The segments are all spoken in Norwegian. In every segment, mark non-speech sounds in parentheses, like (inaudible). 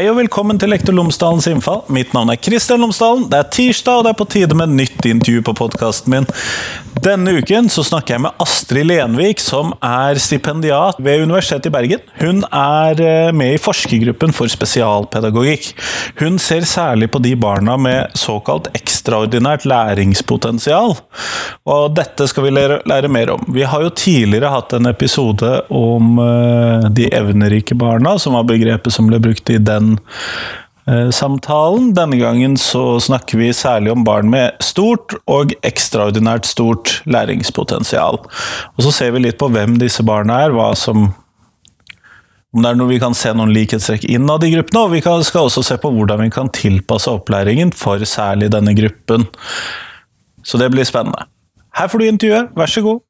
Hei og velkommen til Lektor Lomsdalens innfall. Mitt navn er Kristian Lomsdalen. Det er tirsdag, og det er på tide med nytt intervju på podkasten min. Denne uken så snakker jeg med Astrid Lenvik, som er stipendiat ved Universitetet i Bergen. Hun er eh, med i forskergruppen for spesialpedagogikk. Hun ser særlig på de barna med såkalt ekstraordinært læringspotensial. Og dette skal vi lære, lære mer om. Vi har jo tidligere hatt en episode om uh, de evnerike barna, som var begrepet som ble brukt i den samtalen. Denne gangen så snakker vi særlig om barn med stort og ekstraordinært stort læringspotensial. Og så ser vi litt på hvem disse barna er, hva som om det er noe vi kan se noen likhetstrekk innad i gruppene, og vi skal også se på hvordan vi kan tilpasse opplæringen for særlig denne gruppen. Så det blir spennende. Her får du intervjuet, vær så god.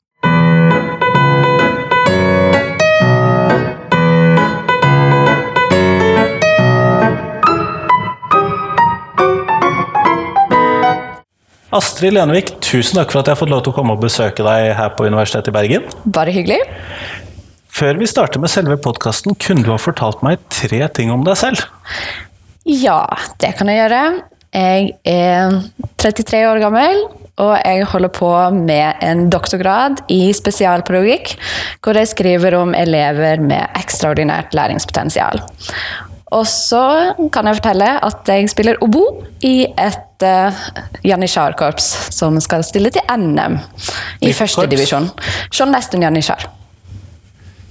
Astrid Lenvik, tusen takk for at jeg har fått lov til å komme og besøke deg her på Universitetet i Bergen. Bare hyggelig. Før vi starter med selve podkasten, kunne du ha fortalt meg tre ting om deg selv? Ja, det kan jeg gjøre. Jeg er 33 år gammel, og jeg holder på med en doktorgrad i spesialpedagogikk, hvor jeg skriver om elever med ekstraordinært læringspotensial. Og så kan jeg fortelle at jeg spiller obo i et uh, janitsjarkorps som skal stille til NM i førstedivisjon. Skjold Nesttun janitsjar.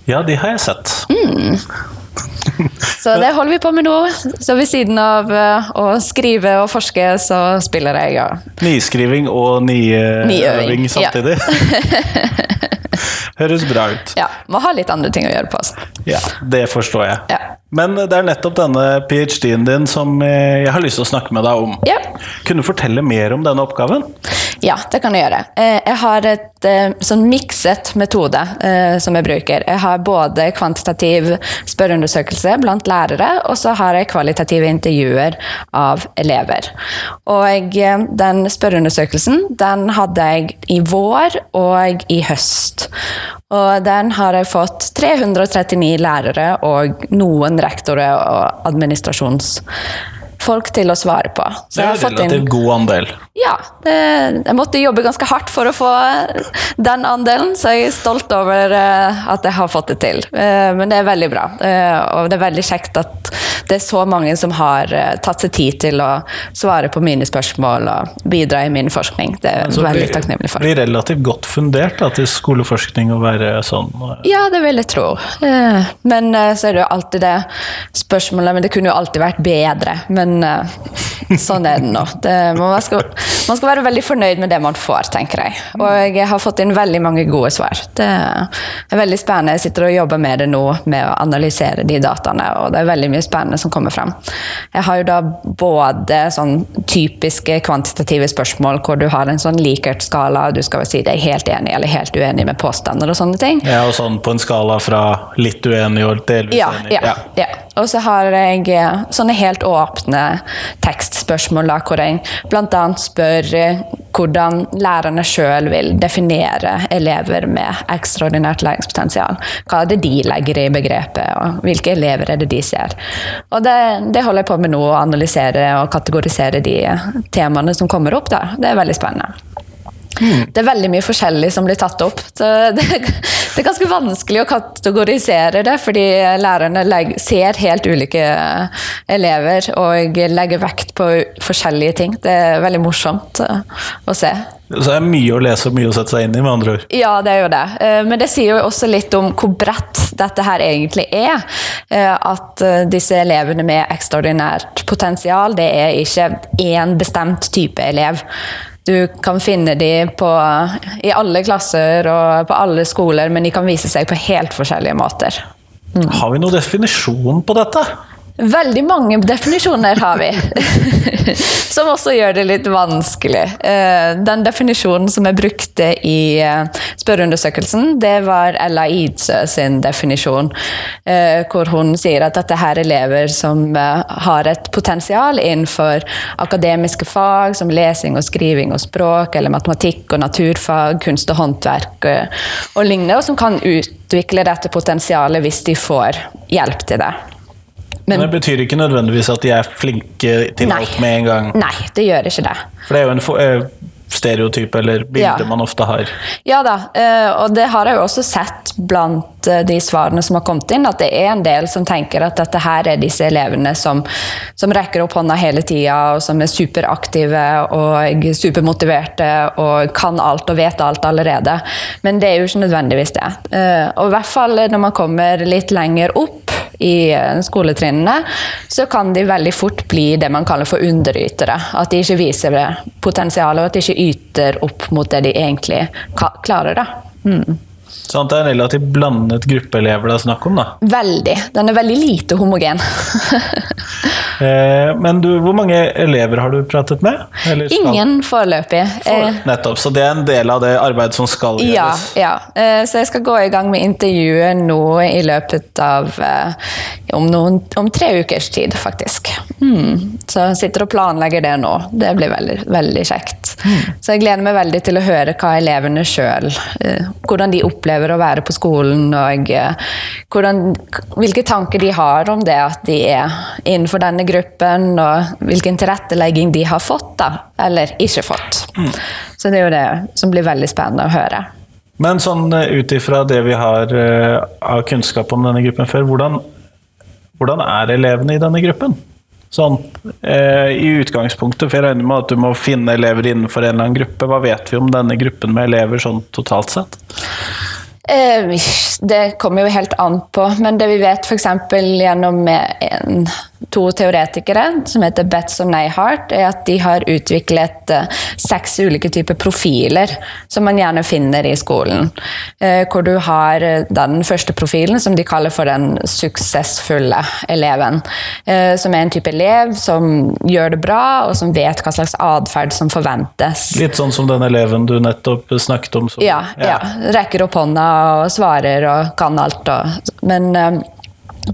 Ja, de har jeg sett. Mm. Så det holder vi på med nå. Så ved siden av uh, å skrive og forske, så spiller jeg. Ja. Nyskriving og nyøving samtidig. Ja. (laughs) Høres bra ut. Ja. Må ha litt andre ting å gjøre på. Altså. Ja, det forstår jeg. Ja. Men det er nettopp denne ph.d.-en din som eh, jeg har lyst til å snakke med deg om. Ja. Kunne du fortelle mer om denne oppgaven? Ja, det kan jeg gjøre. Eh, jeg har et eh, sånn mikset metode som jeg bruker. Jeg har både kvantitativ spørreundersøkelse blant lærere, og så har jeg kvalitative intervjuer av elever. Og den spørreundersøkelsen den hadde jeg i vår og i høst. Og den har jeg fått 339 lærere og noen rektorer og administrasjonsfolk til å svare på. Så det er en relativt god andel. Ja. Det, jeg måtte jobbe ganske hardt for å få den andelen, så jeg er stolt over uh, at jeg har fått det til. Uh, men det er veldig bra. Uh, og det er veldig kjekt at det er så mange som har tatt seg tid til å svare på mine spørsmål og bidra i min forskning. Det er jeg veldig takknemlig for. Blir relativt godt fundert da, til skoleforskning å være sånn? Ja, det vil jeg tro. Men så er det jo alltid det spørsmålet Men det kunne jo alltid vært bedre. Men sånn er det nå. Det, man skal man skal være veldig fornøyd med det man får, tenker jeg. Og jeg har fått inn veldig mange gode svar. Det er veldig spennende. Jeg sitter og jobber med det nå, med å analysere de dataene, og det er veldig mye spennende som kommer fram. Jeg har jo da både sånn typiske kvantitative spørsmål hvor du har en sånn likert-skala, og du skal si deg helt enig eller helt uenig med påstander og sånne ting. Ja, og sånn på en skala fra litt uenig og delvis ja, enig. Ja, ja. ja. Og så har jeg sånne helt åpne tekstspørsmål da, hvor jeg bl.a. spør eh, hvordan lærerne sjøl vil definere elever med ekstraordinært læringspotensial. Hva er det de legger i begrepet, og hvilke elever er det de ser. Og det, det holder jeg på med nå, å analysere og kategorisere de temaene som kommer opp. Da. Det er veldig spennende. Mm. Det er veldig mye forskjellig som blir tatt opp. Det, (laughs) det, det, er ganske vanskelig å kategorisere det, fordi lærerne legger, ser helt ulike elever og legger vekt på forskjellige ting. Det er veldig morsomt eh, å se. Så det er mye å lese og mye å sette seg inn i, med andre ord. Ja, det er jo det. Eh, men det sier jo også litt om hvor bredt dette her egentlig er. Eh, at disse elevene med ekstraordinært potensial, det er ikke én bestemt type elev. Du kan finne de på, i alle klasser og på alle skoler, men de kan vise seg på helt forskjellige måter. Mm. Har vi noen definisjon på dette? Veldig mange definisjoner har vi. (laughs) som også gjør det litt vanskelig. Eh, den definisjonen som jeg brukte i eh, spørreundersøkelsen, det var Ella Idsø sin definisjon. Eh, hvor hun sier at dette her er elever som har et potensial innenfor akademiske fag som lesing og skriving og språk, eller matematikk og naturfag, kunst og håndverk og lignende, og som kan utvikle dette potensialet hvis de får hjelp til det. Men det betyr ikke nødvendigvis at de er flinke til Nei. alt med en gang. Nei, det gjør ikke det. For det er jo en eh, stereotyp eller bilde Ja. man ofte har. Ja da, eh, og det har jeg jo også sett blant eh, de svarene som har kommet inn, at det er en del som tenker at dette her er disse elevene som, som rekker opp hånda hele tida, og som er superaktive og supermotiverte og kan alt og vet alt allerede. Men det er jo ikke nødvendigvis det. Eh, Og i hvert fall når man kommer litt lenger opp i eh, skoletrinnene, så kan de veldig fort bli det man kaller for underytere. At de ikke viser potensialet, og at de ikke yter opp mot det de egentlig klarer. Da. Mm. Sånn at det er en relativt blandet gruppe elever det er snakk om. da. Veldig. Den er veldig lite homogen. (laughs) Eh, men du, hvor mange elever har du pratet med? Ingen foreløpig. For, Nettopp, så det er en del av det arbeidet som skal Ja, gjøres. ja. Eh, så jeg skal gå i gang med intervjuet nå i løpet av eh, om, noen, om tre ukers tid, faktisk. Mm. Så jeg sitter og planlegger det nå. Det blir veldig, veldig kjekt. Så jeg gleder meg veldig til å høre hva elevene sjøl Hvordan de opplever å være på skolen, og eh, hvordan, hvilke tanker de har om det at de er innenfor denne gruppen, og hvilken tilrettelegging de har fått, da, eller ikke fått. Så det er jo det som blir veldig spennende å høre. Men sånn eh, ut ifra det vi har uh, av kunnskap om denne gruppen før, hvordan, hvordan er elevene i denne gruppen? Sånn eh, i utgangspunktet, for jeg regner med at du må finne elever innenfor en eller annen gruppe. Hva vet vi om denne gruppen med elever sånn totalt sett? Eh, Det kommer jo helt an på, men det vi vet f.eks. gjennom en, to teoretikere som heter Betz og Neyhart, er at de har utviklet eh, seks ulike typer profiler som man gjerne finner i skolen. Eh, hvor du har eh, den første profilen, som de kaller for den suksessfulle eleven. Som er en type elev som gjør det bra, og som vet hva slags atferd som forventes. Litt sånn som den eleven du nettopp snakket om. som- Ja, ja. Rekker opp hånda og svarer og kan alt. Og, men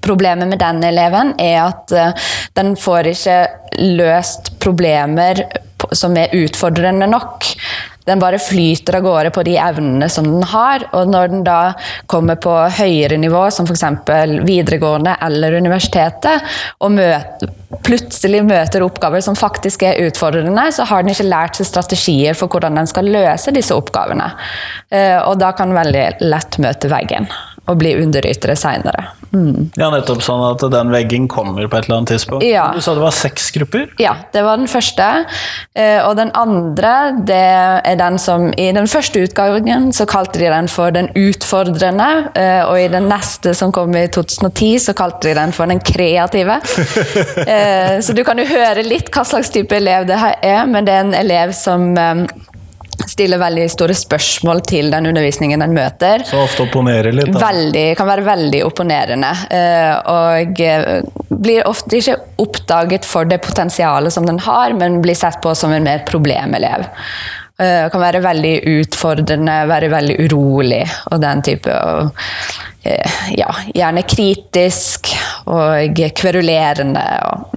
problemet med den eleven er at eh, den får ikke løst problemer som er utfordrende nok. Den bare flyter av gårde på de evnene som den har, og når den da kommer på høyere nivå, som f.eks. videregående eller universitetet, og møter, plutselig møter oppgaver som faktisk er utfordrende, så har den ikke lært seg strategier for hvordan den skal løse disse oppgavene. Eh, Og da kan den veldig lett møte veggen og bli underytere seinere. Mm. Ja, nettopp sånn at den veggen kommer på et eller annet tidspunkt. Ja. Du sa det var seks grupper? Ja, det var den første. Eh, Og den andre, det er den som I den første utgangen så kalte de den for den utfordrende. eh, Og i den neste som kom i 2010, så kalte de den for den kreative. (laughs) Eh, Så du kan jo høre litt hva slags type elev det her er, men det er en elev som stiller veldig store spørsmål til den undervisningen den møter. Så ofte opponerer litt. Da. Veldig, kan være veldig opponerende. eh, Og eh, blir ofte ikke oppdaget for det potensialet som den har, men blir sett på som en mer problemelev. Eh, Kan være veldig utfordrende, være veldig urolig og den type. Og, ja, gjerne kritisk og kverulerende. og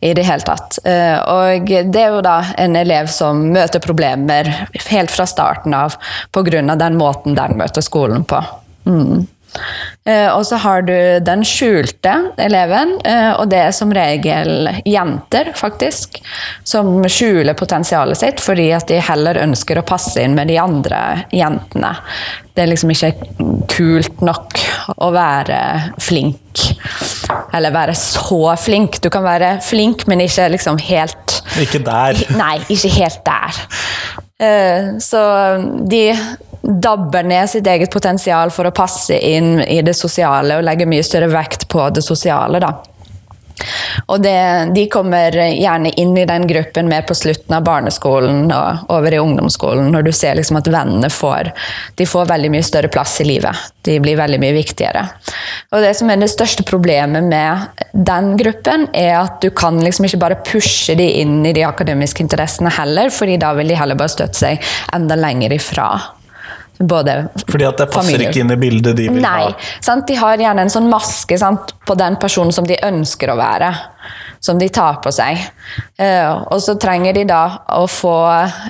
i det hele tatt. Eh, Og det er jo da en elev som møter problemer helt fra starten av pga. den måten den møter skolen på. Mm. Eh, Og så har du den skjulte eleven, eh, og det er som regel jenter, faktisk, som skjuler potensialet sitt fordi at de heller ønsker å passe inn med de andre jentene. Det er liksom ikke kult nok å være flink. Eller være så flink. Du kan være flink, men ikke liksom helt Ikke der. Nei, ikke helt der. Eh, Så de dabber ned sitt eget potensial for å passe inn i det sosiale og legger mye større vekt på det sosiale. da. Og det, de kommer gjerne inn i den gruppen mer på slutten av barneskolen og over i ungdomsskolen, når du ser liksom at vennene får, får veldig mye større plass i livet. De blir veldig mye viktigere. Og det som er det største problemet med den gruppen, er at du kan liksom ikke bare pushe de inn i de akademiske interessene heller, fordi da vil de heller bare støtte seg enda lenger ifra. Både Fordi at det passer familier- ikke inn i bildet de vil Nei, ha. Nei. De har gjerne en sånn maske sant, på den personen som de ønsker å være. Som de tar på seg. Eh, og så trenger de da å få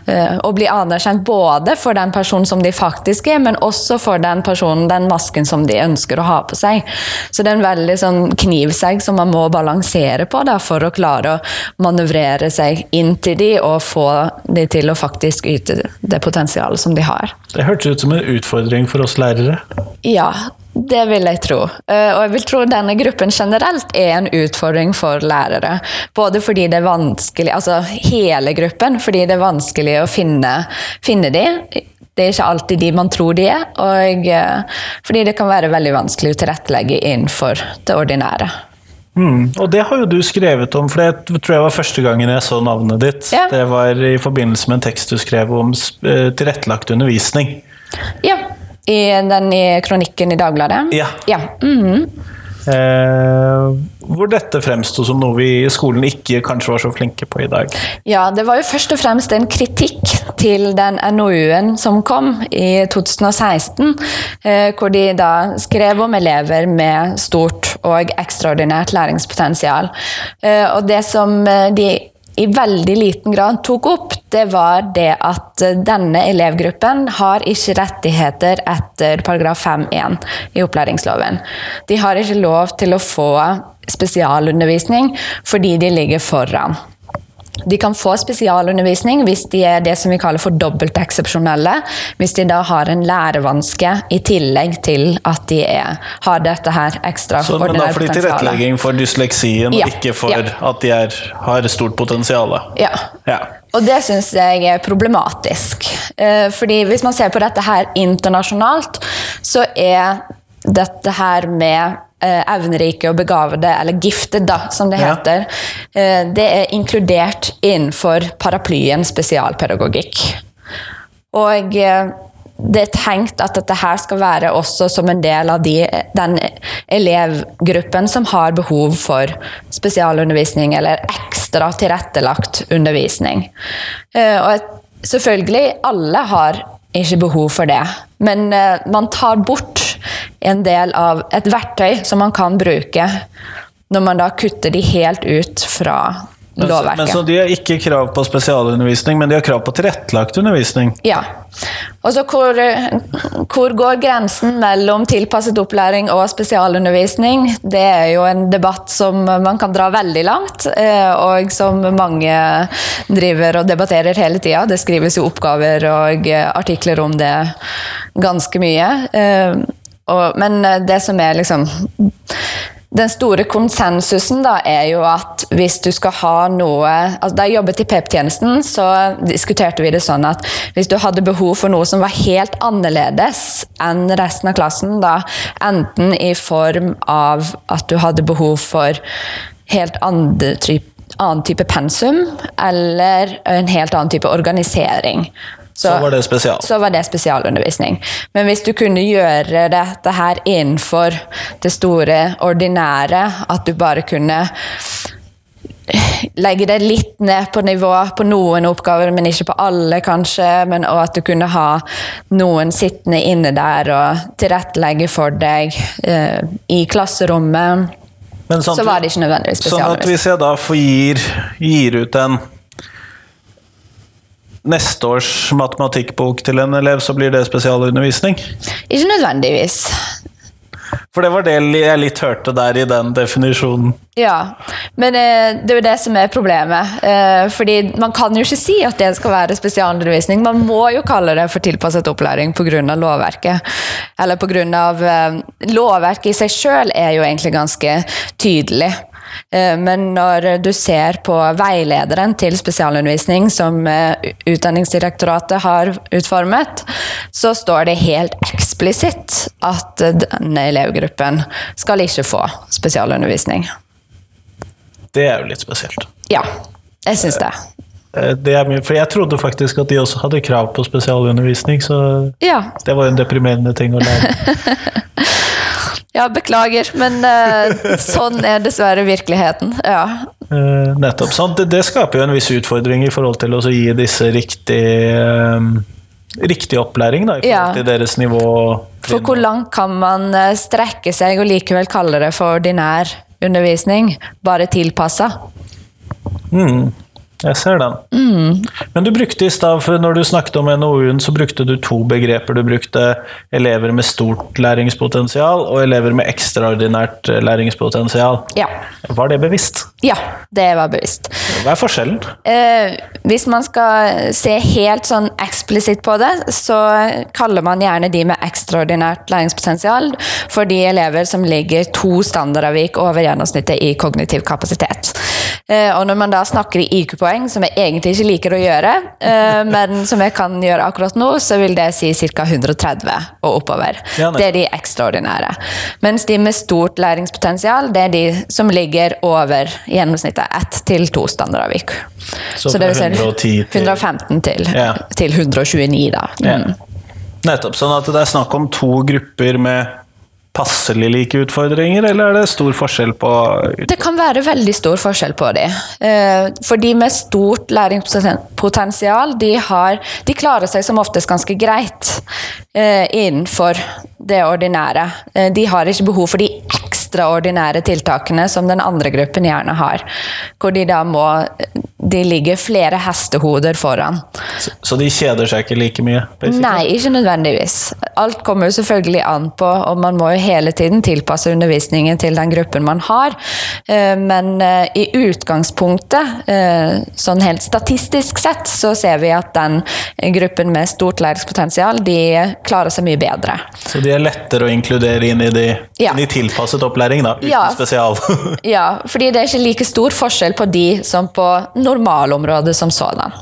eh, å bli anerkjent både for den personen som de faktisk er, men også for den personen, den masken som de ønsker å ha på seg. Så det er en veldig sånn knivsegg som man må balansere på da, for å klare å manøvrere seg inn til de og få de til å faktisk yte det potensialet som de har. Det hørtes ut som en utfordring for oss lærere. Ja, det vil jeg tro. Eh, og jeg vil tro denne gruppen generelt er en utfordring for lærere. Både fordi det er vanskelig, altså hele gruppen, fordi det er vanskelig å finne, finne de. Det er ikke alltid de man tror de er, og eh, fordi det kan være veldig vanskelig å tilrettelegge innenfor det ordinære. Mm, og det har jo du skrevet om, for det tror jeg var første gangen jeg så navnet ditt. Ja. Det var i forbindelse med en tekst du skrev om eh, tilrettelagt undervisning. Ja, i den i kronikken i Dagbladet? Ja. ja. mhm. Eh, hvor dette fremsto som noe vi i skolen ikke kanskje var så flinke på i dag. Ja, det var jo først og fremst en kritikk til den NOU-en som kom i 2016, eh, hvor de da skrev om elever med stort og ekstraordinært læringspotensial. Eh, og det som eh, de i veldig liten grad tok opp, det var det at denne elevgruppen har ikke rettigheter etter paragraf 5-1 i opplæringsloven. De har ikke lov til å få spesialundervisning fordi de ligger foran. De kan få spesialundervisning hvis de er det som vi kaller for dobbelt eksepsjonelle. Hvis de da har en lærevanske i tillegg til at de er, har dette her ekstra Så, men da får de tilrettelegging for dysleksien, Ja, ikke for ja. at de er, har stort potensial. Ja. Ja. Og det syns jeg er problematisk. Eh, Fordi hvis man ser på dette her internasjonalt, så er dette her med evnerike og begavede, eller gifted, da, som det Ja. heter, eh, det er inkludert innenfor paraplyen spesialpedagogikk. Og eh, det er tenkt at dette her skal være også som en del av de, den elevgruppen som har behov for spesialundervisning eller ekstra tilrettelagt undervisning. Eh, Og selvfølgelig, alle har ikke behov for det, men eh, man tar bort en del av et verktøy som man kan bruke når man da kutter de helt ut fra lovverket. men så de har ikke krav på spesialundervisning, men de har krav på tilrettelagt undervisning. Ja. Og så hvor, hvor går grensen mellom tilpasset opplæring og spesialundervisning? Det er jo en debatt som man kan dra veldig langt, eh, og som mange driver og debatterer hele tida. Det skrives jo oppgaver og eh, artikler om det ganske mye. Eh, og, men det som er liksom den store konsensusen da, er jo at hvis du skal ha noe altså Da jeg jobbet i PEP-tjenesten, så diskuterte vi det sånn at hvis du hadde behov for noe som var helt annerledes enn resten av klassen, da, enten i form av at du hadde behov for helt andre typ, annen type pensum, eller en helt annen type organisering. Så var det spesial. Så var det spesialundervisning. Men hvis du kunne gjøre dette her innenfor det store ordinære, at du bare kunne legge det litt ned på nivå på noen oppgaver, men ikke på alle, kanskje, men, og at du kunne ha noen sittende inne der og tilrettelegge for deg eh, i klasserommet, Men sånn så var det ikke nødvendigvis Sånn at hvis jeg da får gir, gir ut en neste års matematikkbok til en elev, så blir det spesialundervisning? Ikke nødvendigvis. For det var det jeg litt hørte der i den definisjonen. Ja, men eh, det er jo det som er problemet. Eh, fordi man kan jo ikke si at det skal være spesialundervisning. Man må jo kalle det for tilpasset opplæring pga. lovverket. Eller pga. Eh, lovverket i seg sjøl er jo egentlig ganske tydelig. Eh, Men når du ser på veilederen til spesialundervisning som eh, Utdanningsdirektoratet har utformet, så står det helt eksplisitt at denne elevgruppen skal ikke få spesialundervisning. Det er jo litt spesielt. Ja, jeg syns det. Eh, Det mye, for jeg trodde faktisk at de også hadde krav på spesialundervisning, så Ja, det var jo en deprimerende ting å lære. (laughs) ja beklager, men uh, sånn er dessverre virkeligheten. Ja. Uh, Nettopp. Sånn, det, det skaper jo en viss utfordring i forhold til å gi disse riktig, eh, riktig opplæring, da, i forhold Ja. til deres nivå. For hvor langt kan man strekke seg og likevel kalle det for ordinær undervisning, bare tilpassa. Mm. Jeg ser den. Mm. Men du brukte i stad, når du snakket om NOU-en, så brukte du to begreper. Du brukte elever med stort læringspotensial og elever med ekstraordinært læringspotensial. Ja. Var det bevisst? ja, det var bevisst. Hva er forskjellen? Eh, hvis man skal se helt sånn eksplisitt på det, så kaller man gjerne de med ekstraordinært læringspotensial for de elever som ligger to standardavvik over gjennomsnittet i kognitiv kapasitet. Eh, og når man da snakker i IQ-poeng, som jeg egentlig ikke liker å gjøre, eh, men som jeg kan gjøre akkurat nå, så vil det si ca. 130 og oppover. Det er de ekstraordinære. Mens de med stort læringspotensial, det er de som ligger over gjennomsnittet. Ett til to av Så Så det vil si 115 til, Ja. til 129, da. Ja. Mm. Nettopp. Sånn at det er snakk om to grupper med passelig like utfordringer, eller er det stor forskjell på Det kan være veldig stor forskjell på de. Eh, For de med stort læringspotensial, de, har, de klarer seg som oftest ganske greit eh, innenfor det ordinære. Eh, De har ikke behov for de ekstraordinære tiltakene som den andre gruppen gjerne har. Hvor de da må De ligger flere hestehoder foran. Så- Så de kjeder seg ikke like mye? basically? Nei, ikke nødvendigvis. Alt kommer jo selvfølgelig an på, og man må jo hele tiden tilpasse undervisningen til den gruppen man har. Eh, Men eh, i utgangspunktet, eh, sånn helt statistisk sett, så ser vi at den gruppen med stort læringspotensial, de klarer seg mye bedre. Så de er lettere å inkludere inn i, de, Ja. inn i tilpasset opplæring, da, uten Ja. spesial? (laughs) Ja, fordi det er ikke like stor forskjell på de som på normalområdet som sådan.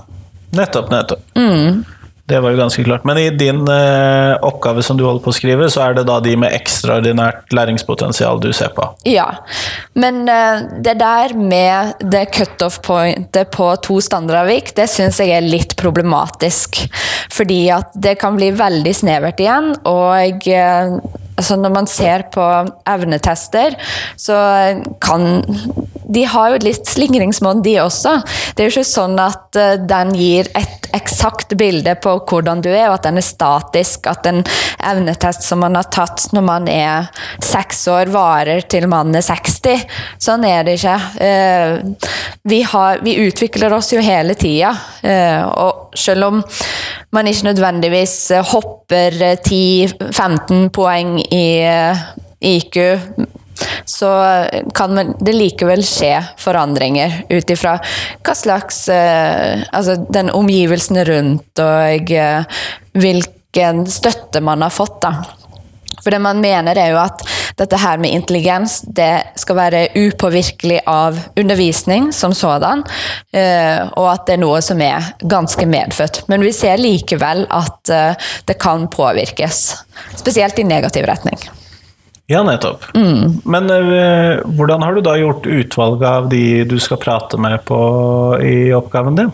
nettopp, nettopp. Mm. Det var jo ganske klart. Men i din eh, oppgave som du holder på å skrive, så er det da de med ekstraordinært læringspotensial du ser på? Ja, men eh, det der med det cutoff-pointet på to standardavvik, det syns jeg er litt problematisk. Fordi at det kan bli veldig snevert igjen, og eh, altså når man ser på evnetester, så kan De har jo litt slingringsmonn, de også. Det er jo ikke sånn at eh, den gir et eksakt bilde på hvordan du er, og at den er statisk. At en evnetest som man har tatt når man er seks år, varer til man er 60. Sånn er det ikke. Eh, Vi, har, vi utvikler oss jo hele tida. eh, Og selv om man ikke nødvendigvis hopper eh, 10-15 poeng i IQ så kan det likevel skje forandringer ut ifra hva slags eh, Altså den omgivelsene rundt og eh, hvilken støtte man har fått, da. For det man mener er jo at dette her med intelligens det skal være upåvirkelig av undervisning som sådan, eh, og at det er noe som er ganske medfødt. Men vi ser likevel at eh, det kan påvirkes, spesielt i negativ retning. Ja, nettopp. Mm. Men uh, hvordan har du da gjort utvalget av de du skal prate med på, i oppgaven din?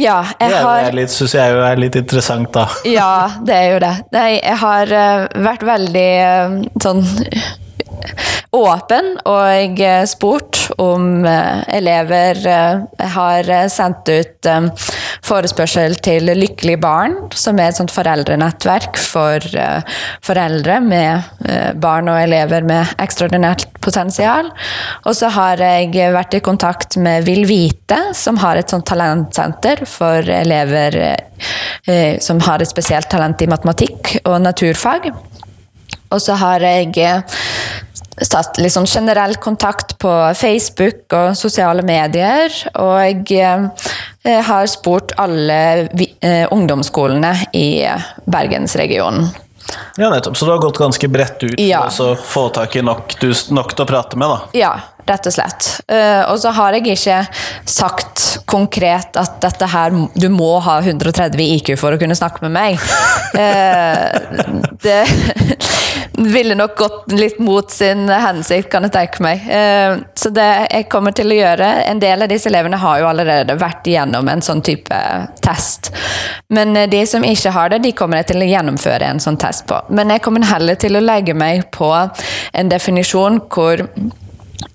Ja, Det jeg er, har Det synes jeg jo er litt interessant, da. (laughs) Ja, det er jo det. Nei, jeg har uh, vært veldig uh, sånn åpen og spurt om elever Jeg har sendt ut forespørsel til Lykkelig barn, som er et sånt foreldrenettverk for eh, foreldre med eh, barn og elever med ekstraordinært potensial. Og så har jeg vært i kontakt med Vil Vite, som har et sånt talentsenter for elever eh, som har et spesielt talent i matematikk og naturfag. Og så har jeg eh, satt litt sånn generell kontakt på Facebook og sosiale medier. Og jeg eh, har spurt alle eh, ungdomsskolene i eh, bergensregionen. Ja, nettopp. Så du har gått ganske bredt ut Ja. for å få tak i nok, nok til å prate med, da. Ja, rett og slett. Eh, og så har jeg ikke sagt konkret at dette her Du må ha 130 IQ for å kunne snakke med meg. (laughs) Eh, det (laughs) ville nok gått litt mot sin hensikt, kan jeg tenke meg. Eh, så det jeg kommer til å gjøre En del av disse elevene har jo allerede vært igjennom en sånn type test. Men de som ikke har det, de kommer jeg til å gjennomføre en sånn test på. Men jeg kommer heller til å legge meg på en definisjon hvor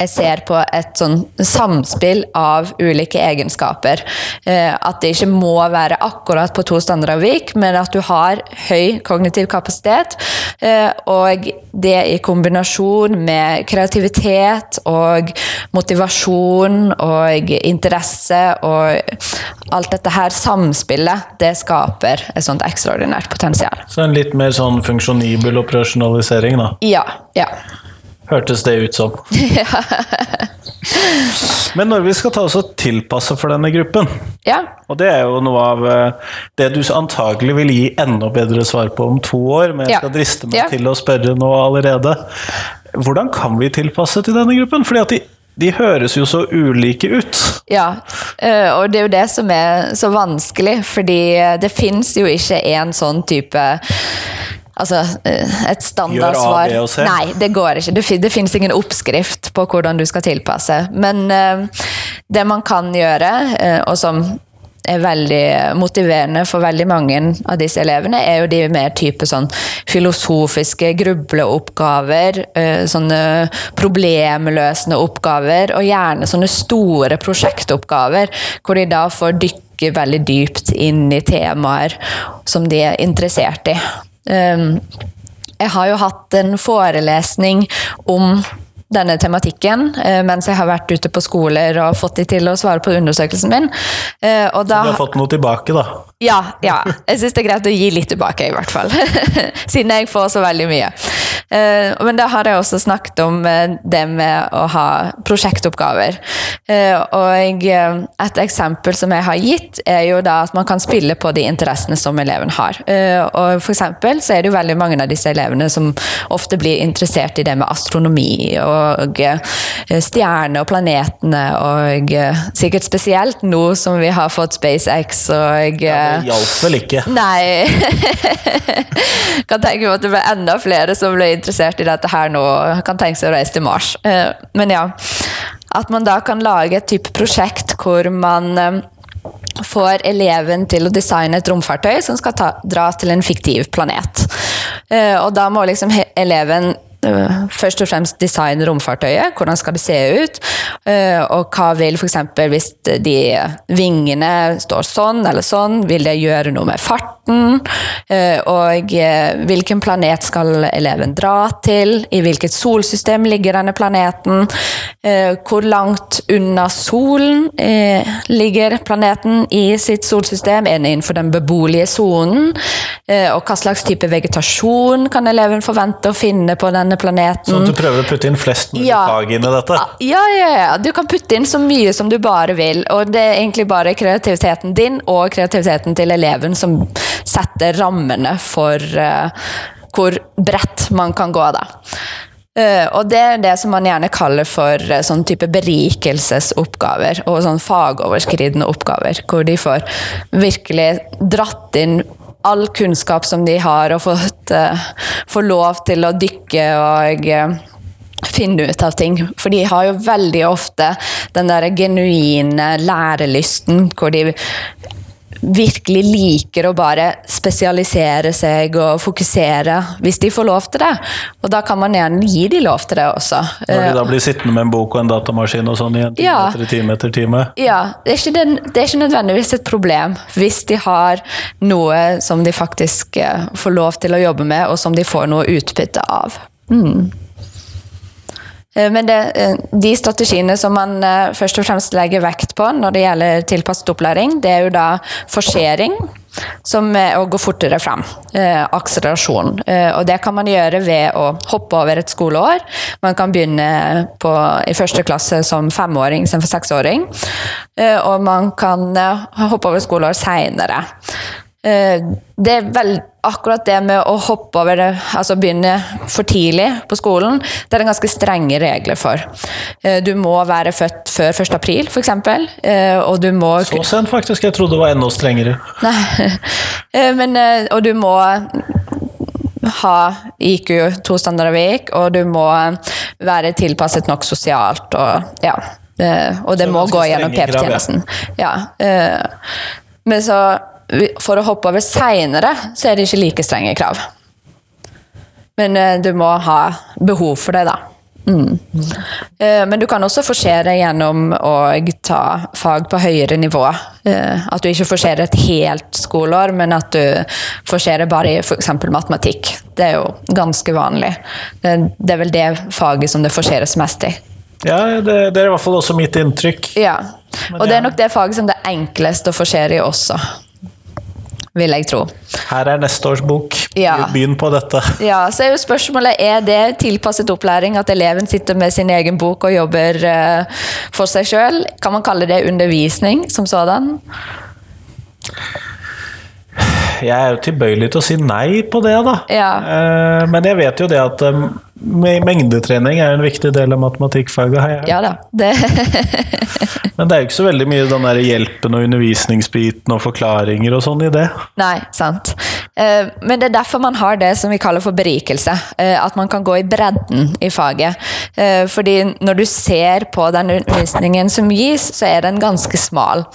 jeg ser på et sånn samspill av ulike egenskaper. Eh, at det ikke må være akkurat på to standarder vik, men at du har høy kognitiv kapasitet. Eh, og det i kombinasjon med kreativitet og motivasjon og interesse og alt dette her samspillet, det skaper et sånt ekstraordinært potensial. Så en litt mer sånn funksjonibel operasjonalisering, da? Ja. ja hørtes det ut som. (laughs) Men når vi skal ta oss og tilpasse for denne gruppen, ja. og det er jo noe av eh, det du antagelig vil gi enda bedre svar på om to år, men jeg skal driste meg ja. til å spørre nå allerede. Hvordan kan vi tilpasse til denne gruppen? Fordi at de, de høres jo så ulike ut. Ja, eh, og det er jo det som er så vanskelig, fordi det fins jo ikke en sånn type Altså, eh, et standardsvar? Nei, det går ikke. Det, det finnes ingen oppskrift på hvordan du skal tilpasse. Men uh, det man kan gjøre, uh, og som er veldig motiverende for veldig mange av disse elevene, er jo de mer type sånn filosofiske grubleoppgaver, sånne problemløsende oppgaver, og gjerne sånne store prosjektoppgaver, hvor de da får dykke veldig dypt inn i temaer som de er interessert i. Ehm, jeg har jo hatt en forelesning om denne tematikken eh, mens jeg har vært ute på skoler og fått de til å svare på undersøkelsen min. Eh, og da, Så du har fått noe tilbake, da? Ja. ja. Jeg syns det er greit å gi litt tilbake, i hvert fall. (laughs) Siden jeg får så veldig mye. Eh, men da har jeg også snakket om eh, det med å ha prosjektoppgaver. Eh, og et eksempel som jeg har gitt, er jo da at man kan spille på de interessene som eleven har. Og for eksempel så er det jo veldig mange av disse elevene som ofte blir interessert i det med astronomi og stjerner og planetene, og sikkert spesielt nå som vi har fått SpaceX og hjalp vel ikke? Nei. (laughs) kan tenke meg at det ble enda flere som ble interessert i dette her nå, kan tenke seg å reise til Mars. Eh, men ja, at man da kan lage et type prosjekt hvor man eh, får eleven til å designe et romfartøy som skal ta, dra til en fiktiv planet. Eh, og da må liksom eleven først og fremst designe romfartøyet. Hvordan skal det se ut? Og hva vil f.eks. hvis de vingene står sånn eller sånn, vil det gjøre noe med farten, eh, og eh, hvilken planet skal eleven dra til, i hvilket solsystem ligger denne planeten, eh, hvor langt unna solen ligger planeten i sitt solsystem, er den innenfor den beboelige sonen, og hva slags type vegetasjon kan eleven forvente å finne på denne planeten. Så du prøver å putte inn flest mulig ja. fag inn i dette? Ja, ja, ja. Du kan putte inn så mye som du bare vil, og det er egentlig bare kreativiteten din og kreativiteten til eleven som setter rammene for uh, hvor bredt man kan gå, da. Uh, og det er det som man gjerne kaller for uh, sånn type berikelsesoppgaver og sånn fagoverskridende oppgaver, hvor de får virkelig dratt inn all kunnskap som de har, og fått, uh, får lov til å dykke og finne ut av ting. For de har jo veldig ofte den der genuine lærelysten hvor de virkelig liker å bare spesialisere seg og fokusere, hvis de får lov til det. Og da kan man gjerne gi de lov til det også. Når de da blir sittende med en bok og en datamaskin og sånn i en time ja. etter time etter time? Ja. Det er, den, det er, ikke nødvendigvis et problem hvis de har noe som de faktisk eh, får lov til å jobbe med, og som de får noe utbytte av. Mm. Eh, men det, eh, de strategiene som man eh, først og fremst legger vekt på når det gjelder tilpasset opplæring, det er jo da forsering, som er å gå fortere frem. Eh, akselerasjon. Eh, og det kan man gjøre ved å hoppe over et skoleår. Man kan begynne på, i første klasse som femåring istedenfor seksåring. Eh, og man kan hoppe over skoleår seinere. Eh, det er vel akkurat det med å hoppe over det, altså begynne for tidlig på skolen, det er det ganske strenge regler for. Eh, du må være født før 1. april, f.eks. Eh, og du må Så sent, faktisk. Jeg trodde det var enda strengere. Nei. (laughs) Men, og du må ha IQ to standarder vik, og du må være tilpasset nok sosialt. Og, ja. og det må gå gjennom PP-tjenesten. Ja. Men så for å hoppe over seinere, så er det ikke like strenge krav. Men eh, du må ha behov for det, da. Eh, Men du kan også forsere gjennom å ta fag på høyere nivå. Eh, At du ikke forserer et helt skoleår, men at du forserer bare i f.eks. matematikk. Det er jo ganske vanlig. Det, det er vel det faget som det forseres mest i. Ja, det, det er i hvert fall også mitt inntrykk. Ja. Og det er nok det faget som det er enklest å forsere i også, vil jeg tro. Her er neste års bok. Ja. Begynn på dette. (laughs) Ja, så er jo spørsmålet er det tilpasset opplæring, at eleven sitter med sin egen bok og jobber uh, for seg sjøl. Kan man kalle det undervisning som sådan? Jeg er jo tilbøyelig til å si nei på det, da. Ja. Uh, Men jeg vet jo det at me- mengdetrening er en viktig del av matematikkfaget. har jeg. Ja da. Det, (laughs) Men det er jo ikke så veldig mye den der hjelpen og undervisningsbiten og forklaringer og sånn i det. nei, sant. Eh, Men det er derfor man har det som vi kaller for berikelse. eh, At man kan gå i bredden i faget. Eh, Fordi når du ser på den undervisningen som gis, så er den ganske smal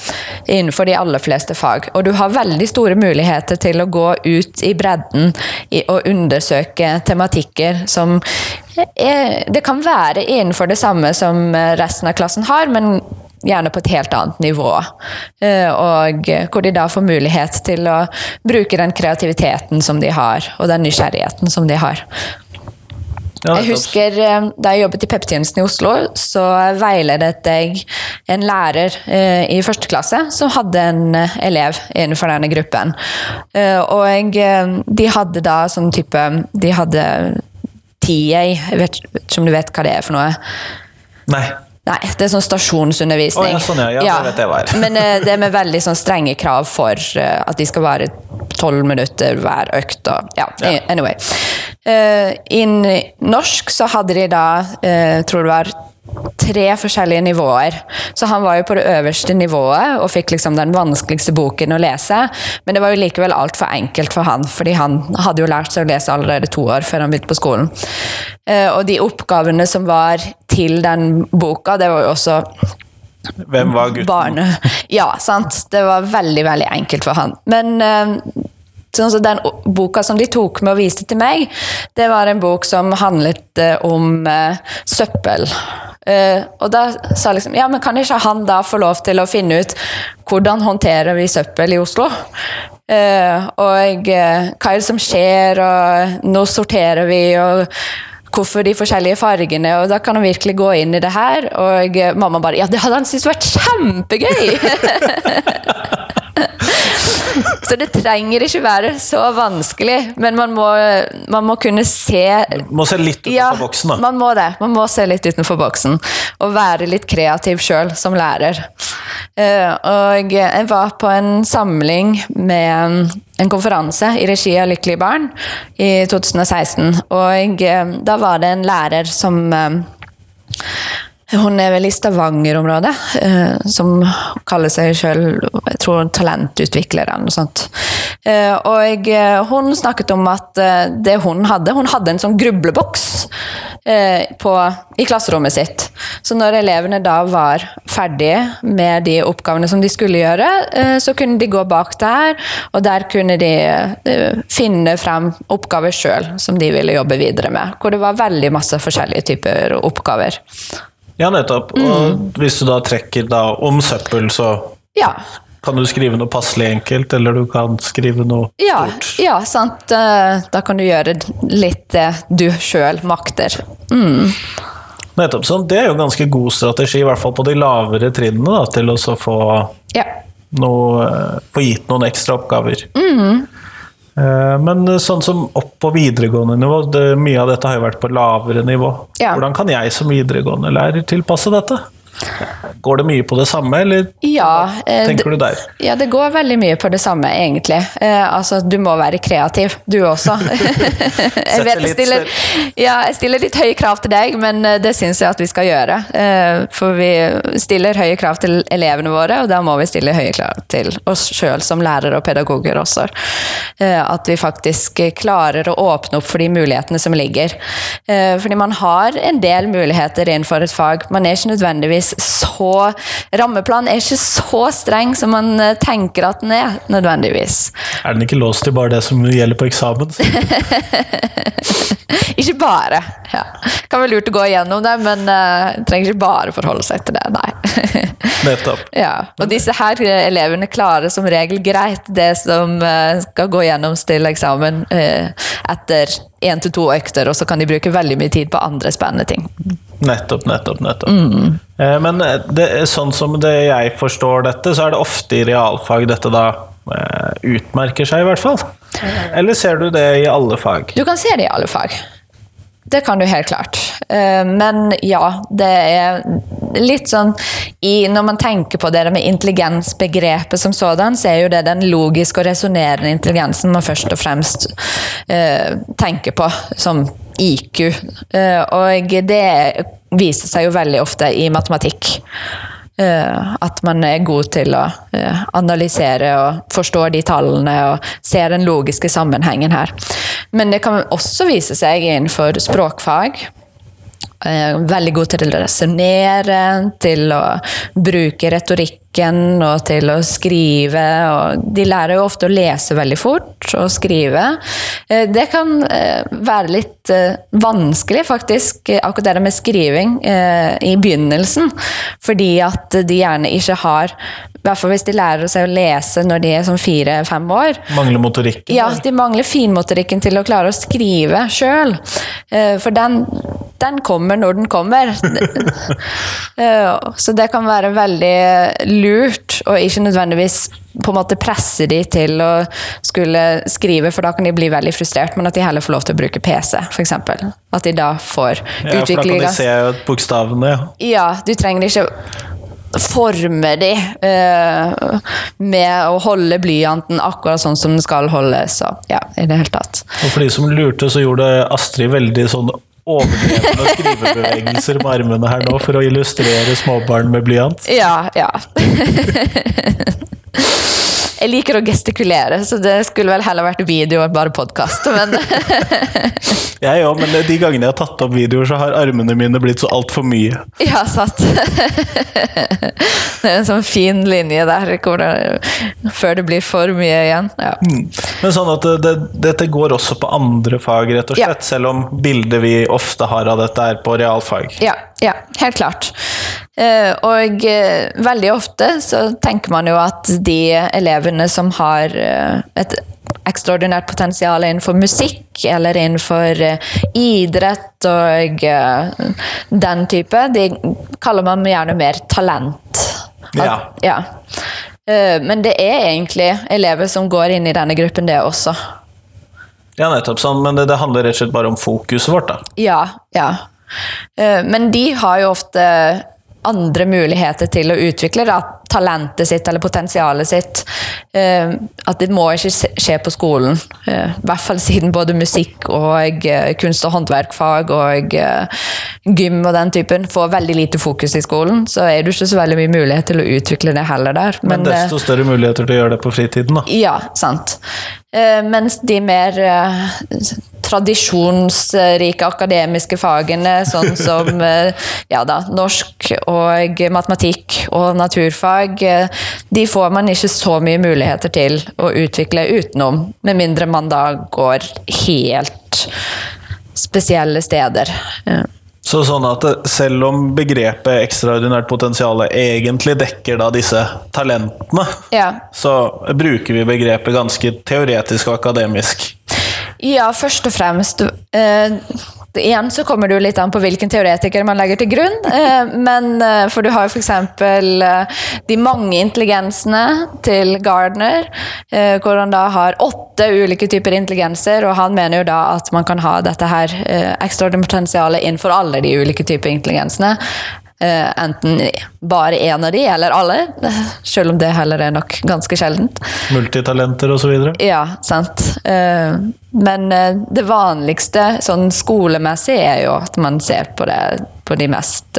innenfor de aller fleste fag. Og du har veldig store muligheter til å gå ut i bredden og undersøke tematikker som Det kan være innenfor det samme som resten av klassen har, men gjerne på et helt annet nivå. Eh, Og hvor de da får mulighet til å bruke den kreativiteten som de har, og den nysgjerrigheten som de har. Jeg husker eh, Da jeg jobbet i pep-tjenesten i Oslo, så veiledet jeg en lærer eh, i første klasse som hadde en eh, elev innenfor denne gruppen. Eh, og eh, de hadde da sånn type De hadde TA, jeg vet ikke om du vet hva det er for noe? Nei. Nei, det er sånn stasjonsundervisning. Oh, ja, sånn, ja. Ja, det vet jeg hva er. Men uh, det er med veldig sånn strenge krav for uh, at de skal være tolv minutter hver økt. Og, ja, Ja. anyway. Uh, I norsk så hadde de da, tror det var tre forskjellige nivåer. Så han var jo på det øverste nivået og fikk liksom den vanskeligste boken å lese. Men det var jo likevel altfor enkelt for han, fordi han hadde jo lært seg å lese allerede to år før han begynte på skolen. Eh, og de oppgavene som var til den boka, det var jo også Hvem var gutten? barne... Ja, sant. Det var veldig, veldig enkelt for han. Men eh, sånn som den boka som de tok med og viste til meg, det var en bok som handlet eh, om eh, søppel. Uh, og da sa liksom Ja, men kan ikke han da få lov til å finne ut hvordan håndterer vi søppel i Oslo? Uh, og uh, hva er det som skjer, og nå sorterer vi, og hvorfor de forskjellige fargene, og da kan han virkelig gå inn i det her. Og mamma bare Ja, det hadde han syntes vært kjempegøy! (laughs) Så det trenger ikke være så vanskelig, men man må, man må kunne se Man Må se litt utenfor ja, boksen, da. man må det. Man må se litt utenfor boksen. Og være litt kreativ sjøl som lærer. Eh, og jeg var på en samling med en konferanse i regi av Lykkelige barn i 2016. Og eh, da var det en lærer som eh, hun er vel i Stavanger-området, eh, som kaller seg sjøl jeg talentutvikler eller noe sånt. Eh, og eh, hun snakket om at det hun hadde Hun hadde en sånn grubleboks på, i klasserommet sitt. Så når elevene da var ferdige med de oppgavene som de skulle gjøre, så kunne de gå bak der, og der kunne de finne frem oppgaver sjøl som de ville jobbe videre med. Hvor det var veldig masse forskjellige typer oppgaver. Ja, nettopp. Mm. Og hvis du da trekker da om søppel, så Ja, kan du skrive noe passelig enkelt, eller du kan skrive noe ja, stort. ja sant. Eh, Da kan du gjøre litt det du sjøl makter. Nettopp. Så det er jo ganske god strategi, i hvert fall på de lavere trinnene, da, til å så få, Ja. noe, eh, få gitt noen ekstra oppgaver. Mm. Eh, Men sånn som opp på videregående nivå, det, mye av dette har jo vært på lavere nivå. Ja. Hvordan kan jeg som videregående lærer tilpasse dette? Går det mye på det samme, eller Ja, eh, tenker du der? Ja, det går veldig mye på det samme, egentlig. Eh, altså, du må være kreativ, du også. (laughs) jeg vet jeg stiller, ja, jeg stiller litt høye krav til deg, men eh, det syns jeg at vi skal gjøre. Eh, for vi stiller høye krav til elevene våre, og da må vi stille høye krav til oss sjøl som lærere og pedagoger også. Eh, at vi faktisk klarer å åpne opp for de mulighetene som ligger. Eh, fordi man har en del muligheter innenfor et fag. Man er ikke nødvendigvis nødvendigvis så Rammeplanen er ikke så streng som man eh, tenker at den er, nødvendigvis. Er den ikke låst til bare det som gjelder på eksamen? (laughs) (laughs) ikke bare. Ja. Kan være lurt å gå igjennom det, men uh, trenger ikke bare forholde seg til det. Nei. (laughs) Nettopp. ja. Og disse her elevene klarer som regel greit det som uh, skal gå gjennom stille eksamen uh, etter én til to økter, og så kan de bruke veldig mye tid på andre spennende ting. Nettopp, nettopp, nettopp. Mm. Men det, sånn som det jeg forstår dette, så er det ofte i realfag dette da utmerker seg, i hvert fall. Eller ser du det i alle fag? Du kan se det i alle fag. Det kan du helt klart. Eh, men ja, det er litt sånn i, Når man tenker på det med intelligensbegrepet som sådan, så er jo det den logiske og resonnerende intelligensen man først og fremst uh, tenker på som IQ. Uh, og det viser seg jo veldig ofte i matematikk. Uh, at man er god til å uh, analysere og forstå de tallene og ser den logiske sammenhengen her. Men det kan også vise seg innenfor språkfag. Uh, veldig god til å resonnere, til å bruke retorikken og til å skrive. De lærer jo ofte å lese veldig fort og skrive. Eh, det kan eh, være litt eh, vanskelig, faktisk, akkurat det med skriving i begynnelsen. Fordi at de gjerne ikke har i hvert fall hvis de lærer seg å lese når de er sånn fire-fem år. Mangler motorikken? Ja, de mangler finmotorikken til å klare å skrive sjøl. For den, den, kommer når den kommer. (laughs) Så det kan være veldig lurt, og ikke nødvendigvis på en måte presse de til å skulle skrive, for da kan de bli veldig frustrert, men at de heller får lov til å bruke PC, f.eks. At de da får ja, utvikling Ja, for da kan de se bokstavene, ja. Ja, du trenger ikke forme de uh, med å holde blyanten akkurat sånn som den skal holdes. Så, ja, i det hele tatt. Og for de som lurte, så gjorde Astrid veldig sånn overdrevne skrivebevegelser med armene her nå for å illustrere småbarn med blyant? Ja, ja. (laughs) Jeg liker å gestikulere, så det skulle vel heller vært video enn bare podkast. Men (laughs) Jeg òg, men de gangene jeg har tatt opp videoer, så har armene mine blitt så altfor mye. Ja, satt. Det er en sånn fin linje der det, før det blir for mye igjen. Ja. Mm. Men sånn at det, dette går også på andre fag, rett og slett, ja. selv om bildet vi ofte har av dette, er på realfag? Ja, ja helt klart. Eh, og eh, veldig ofte så tenker man jo at de elevene som har eh, et ekstraordinært potensial innenfor musikk eller innenfor idrett og den type, de kaller man gjerne mer talent. Ja. ja. Men det er egentlig elever som går inn i denne gruppen, det også. Ja, nettopp sånn, men det, det handler rett og slett bare om fokuset vårt, da? Ja, ja. Men de har jo ofte andre muligheter til å utvikle da, talentet sitt eller potensialet sitt. Uh, at det må ikke skje på skolen. Uh, I hvert fall siden både musikk og kunst- og håndverkfag og gym og den typen får veldig lite fokus i skolen, så er det ikke så veldig mye mulighet til å utvikle det heller der. Men, Men desto større muligheter til å gjøre det på fritiden, da. Ja, sant. mens de mer tradisjonsrike akademiske fagene, sånn (laughs) som ja da, norsk og matematikk og naturfag, de får man ikke så mye muligheter til å utvikle utenom, med mindre man da går helt spesielle steder. Så sånn at selv om begrepet ekstraordinært potensial egentlig dekker da disse talentene, ja. så bruker vi begrepet ganske teoretisk og akademisk? Ja, først og fremst. Eh, igjen så kommer det jo litt an på hvilken teoretiker man legger til grunn. Eh, men uh, For du har jo f.eks. de mange intelligensene til Gardner, hvor han da har åtte ulike typer intelligenser, og han mener jo da at man kan ha dette her ekstraordinære potensialet innenfor alle de ulike typer intelligensene. Uh, enten bare én av de, eller alle. (laughs) Selv om det heller er nok ganske sjeldent. Multitalenter osv.? Ja, sant. Uh, men uh, det vanligste sånn skolemessig er jo at man ser på det på de mest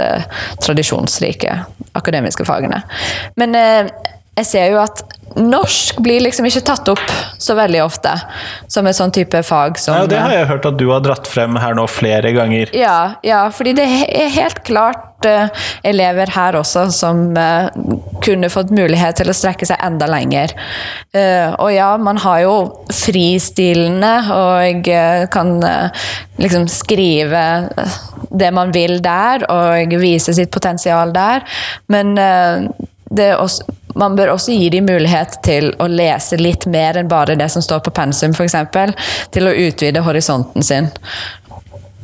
tradisjonsrike akademiske fagene. Men jeg ser jo at norsk blir liksom ikke tatt opp så veldig ofte som et sånn type fag som ja, det har jeg hørt at du har dratt frem her nå flere ganger. Ja, ja fordi det er helt klart uh, elever her også som uh, kunne fått mulighet til å strekke seg enda lenger. Uh, og ja, man har jo fristilene og kan liksom skrive det man vil der, og vise sitt potensial der, men det er også man bør også gi dem mulighet til å lese litt mer enn bare det som står på pensum, f.eks. Til å utvide horisonten sin.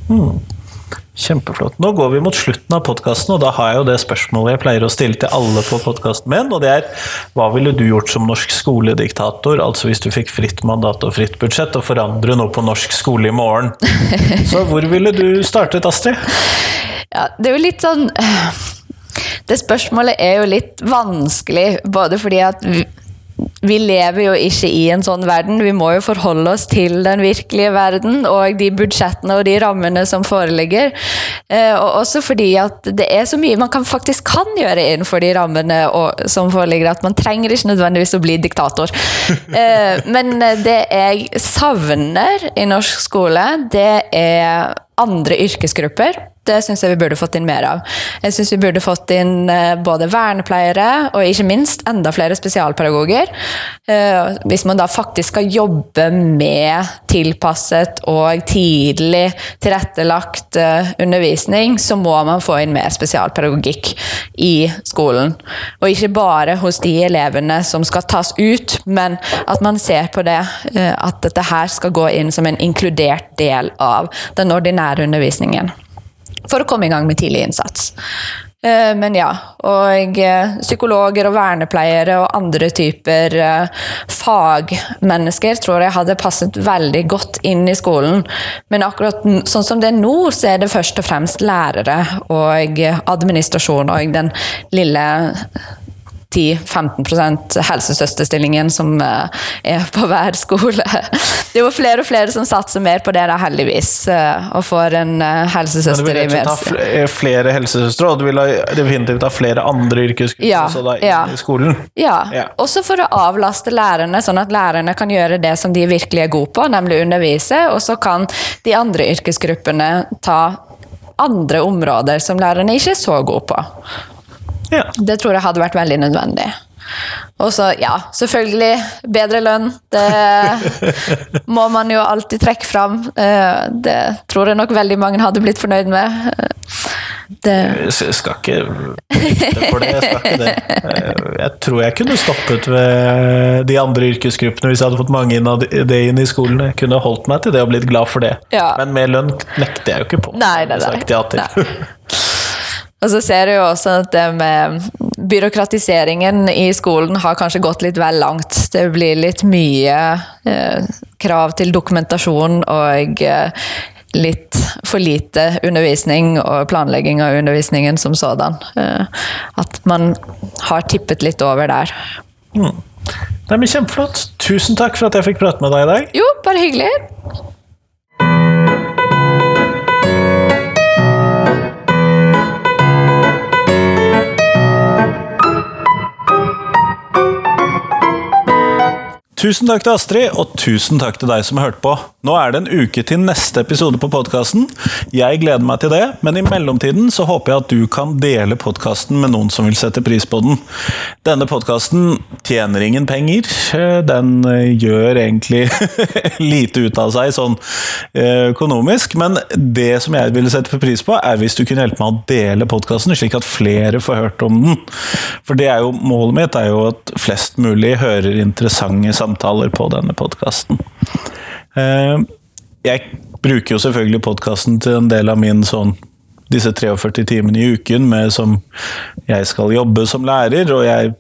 Hmm. Kjempeflott. Nå går vi mot slutten av podkasten, og da har jeg jo det spørsmålet jeg pleier å stille til alle på podkasten min, og det er hva ville du gjort som norsk skolediktator, altså hvis du fikk fritt mandat og fritt budsjett, og forandre noe på norsk skole i morgen? (laughs) Så hvor ville du startet, Astrid? Ja, det er jo litt sånn det spørsmålet er jo litt vanskelig, både fordi at vi, lever jo ikke i en sånn verden. Vi må jo forholde oss til den virkelige verden og de budsjettene og de rammene som foreligger. Eh, og også fordi at det er så mye man kan, faktisk kan gjøre innenfor de rammene og, som foreligger, at man trenger ikke nødvendigvis å bli diktator. (laughs) Eh, men det jeg savner i norsk skole, det er andre yrkesgrupper. Det syns jeg vi burde fått inn mer av. Jeg syns vi burde fått inn eh, både vernepleiere og ikke minst enda flere spesialpedagoger. Eh, hvis man da faktisk skal jobbe med tilpasset og tidlig tilrettelagt eh, undervisning, så må man få inn mer spesialpedagogikk i skolen. Og ikke bare hos de elevene som skal tas ut, men at man ser på det at dette her skal gå inn som en inkludert del av den ordinære undervisningen for å komme i gang med tidlig innsats. Eh, men ja, og eh, psykologer og vernepleiere og andre typer eh, fagmennesker tror jeg hadde passet veldig godt inn i skolen. Men akkurat sånn som det er nå, så er det først og fremst lærere og administrasjon og den lille 10-15% helsesøsterstillingen som eh, er på hver skole. Det er jo flere og flere som satser mer på det, da, heldigvis, eh, og får en eh, helsesøster i mer. Du vil ha flere helsesøstre, og du vil definitivt ha flere andre yrkesgrupper ja, da, ja. i skolen? Ja. ja, også for å avlaste lærerne, sånn at lærerne kan gjøre det som de virkelig er gode på, nemlig undervise, og så kan de andre yrkesgruppene ta andre områder som lærerne ikke er så gode på. Ja. Det tror jeg hadde vært veldig nødvendig. Og så, ja, selvfølgelig bedre lønn. Det (laughs) må man jo alltid trekke fram. Eh, det tror jeg nok veldig mange hadde blitt fornøyd med. Det jeg skal ikke for det. Jeg, skal ikke det. Eh, jeg tror jeg kunne stoppet ved de andre yrkesgruppene hvis jeg hadde fått mange inn av det inn i skolen. Jeg kunne holdt meg til det og blitt glad for det. Ja. Men mer lønn nekter jeg jo ikke på. Nei, nei, nei. (laughs) Og så ser du jo også at det med byråkratiseringen i skolen har kanskje gått litt vel langt. Det blir litt mye eh, krav til dokumentasjon og eh, litt for lite undervisning og planlegging av undervisningen som sådan. Eh, at man har tippet litt over der. Mm. Det men Kjempeflott. Tusen takk for at jeg fikk prate med deg i dag. Jo, bare hyggelig. Tusen takk til Astrid, og tusen takk til deg som hørte på. Nå er det en uke til neste episode på podkasten. Jeg gleder meg til det, men i mellomtiden så håper jeg at du kan dele podkasten med noen som vil sette pris på den. Denne podkasten tjener ingen penger. Den eh, gjør egentlig (laughs) lite ut av seg sånn eh, økonomisk, men det som jeg ville sette pris på, er hvis du kunne hjelpe meg å dele podkasten, slik at flere får hørt om den. For det er jo målet mitt er jo at flest mulig hører interessante samtaler samtaler på denne podkasten. Eh, jeg bruker jo selvfølgelig podkasten til en del av min sånn disse 43 timene i uken med som jeg skal jobbe som lærer, og jeg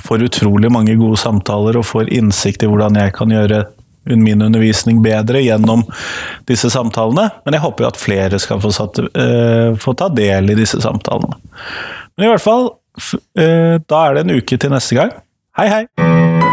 får utrolig mange gode samtaler og får innsikt i hvordan jeg kan gjøre min undervisning bedre gjennom disse samtalene. Men jeg håper jo at flere skal få, satt, uh, få ta del i disse samtalene. Men i hvert fall, uh, da er det en uke til neste gang. Hei, hei!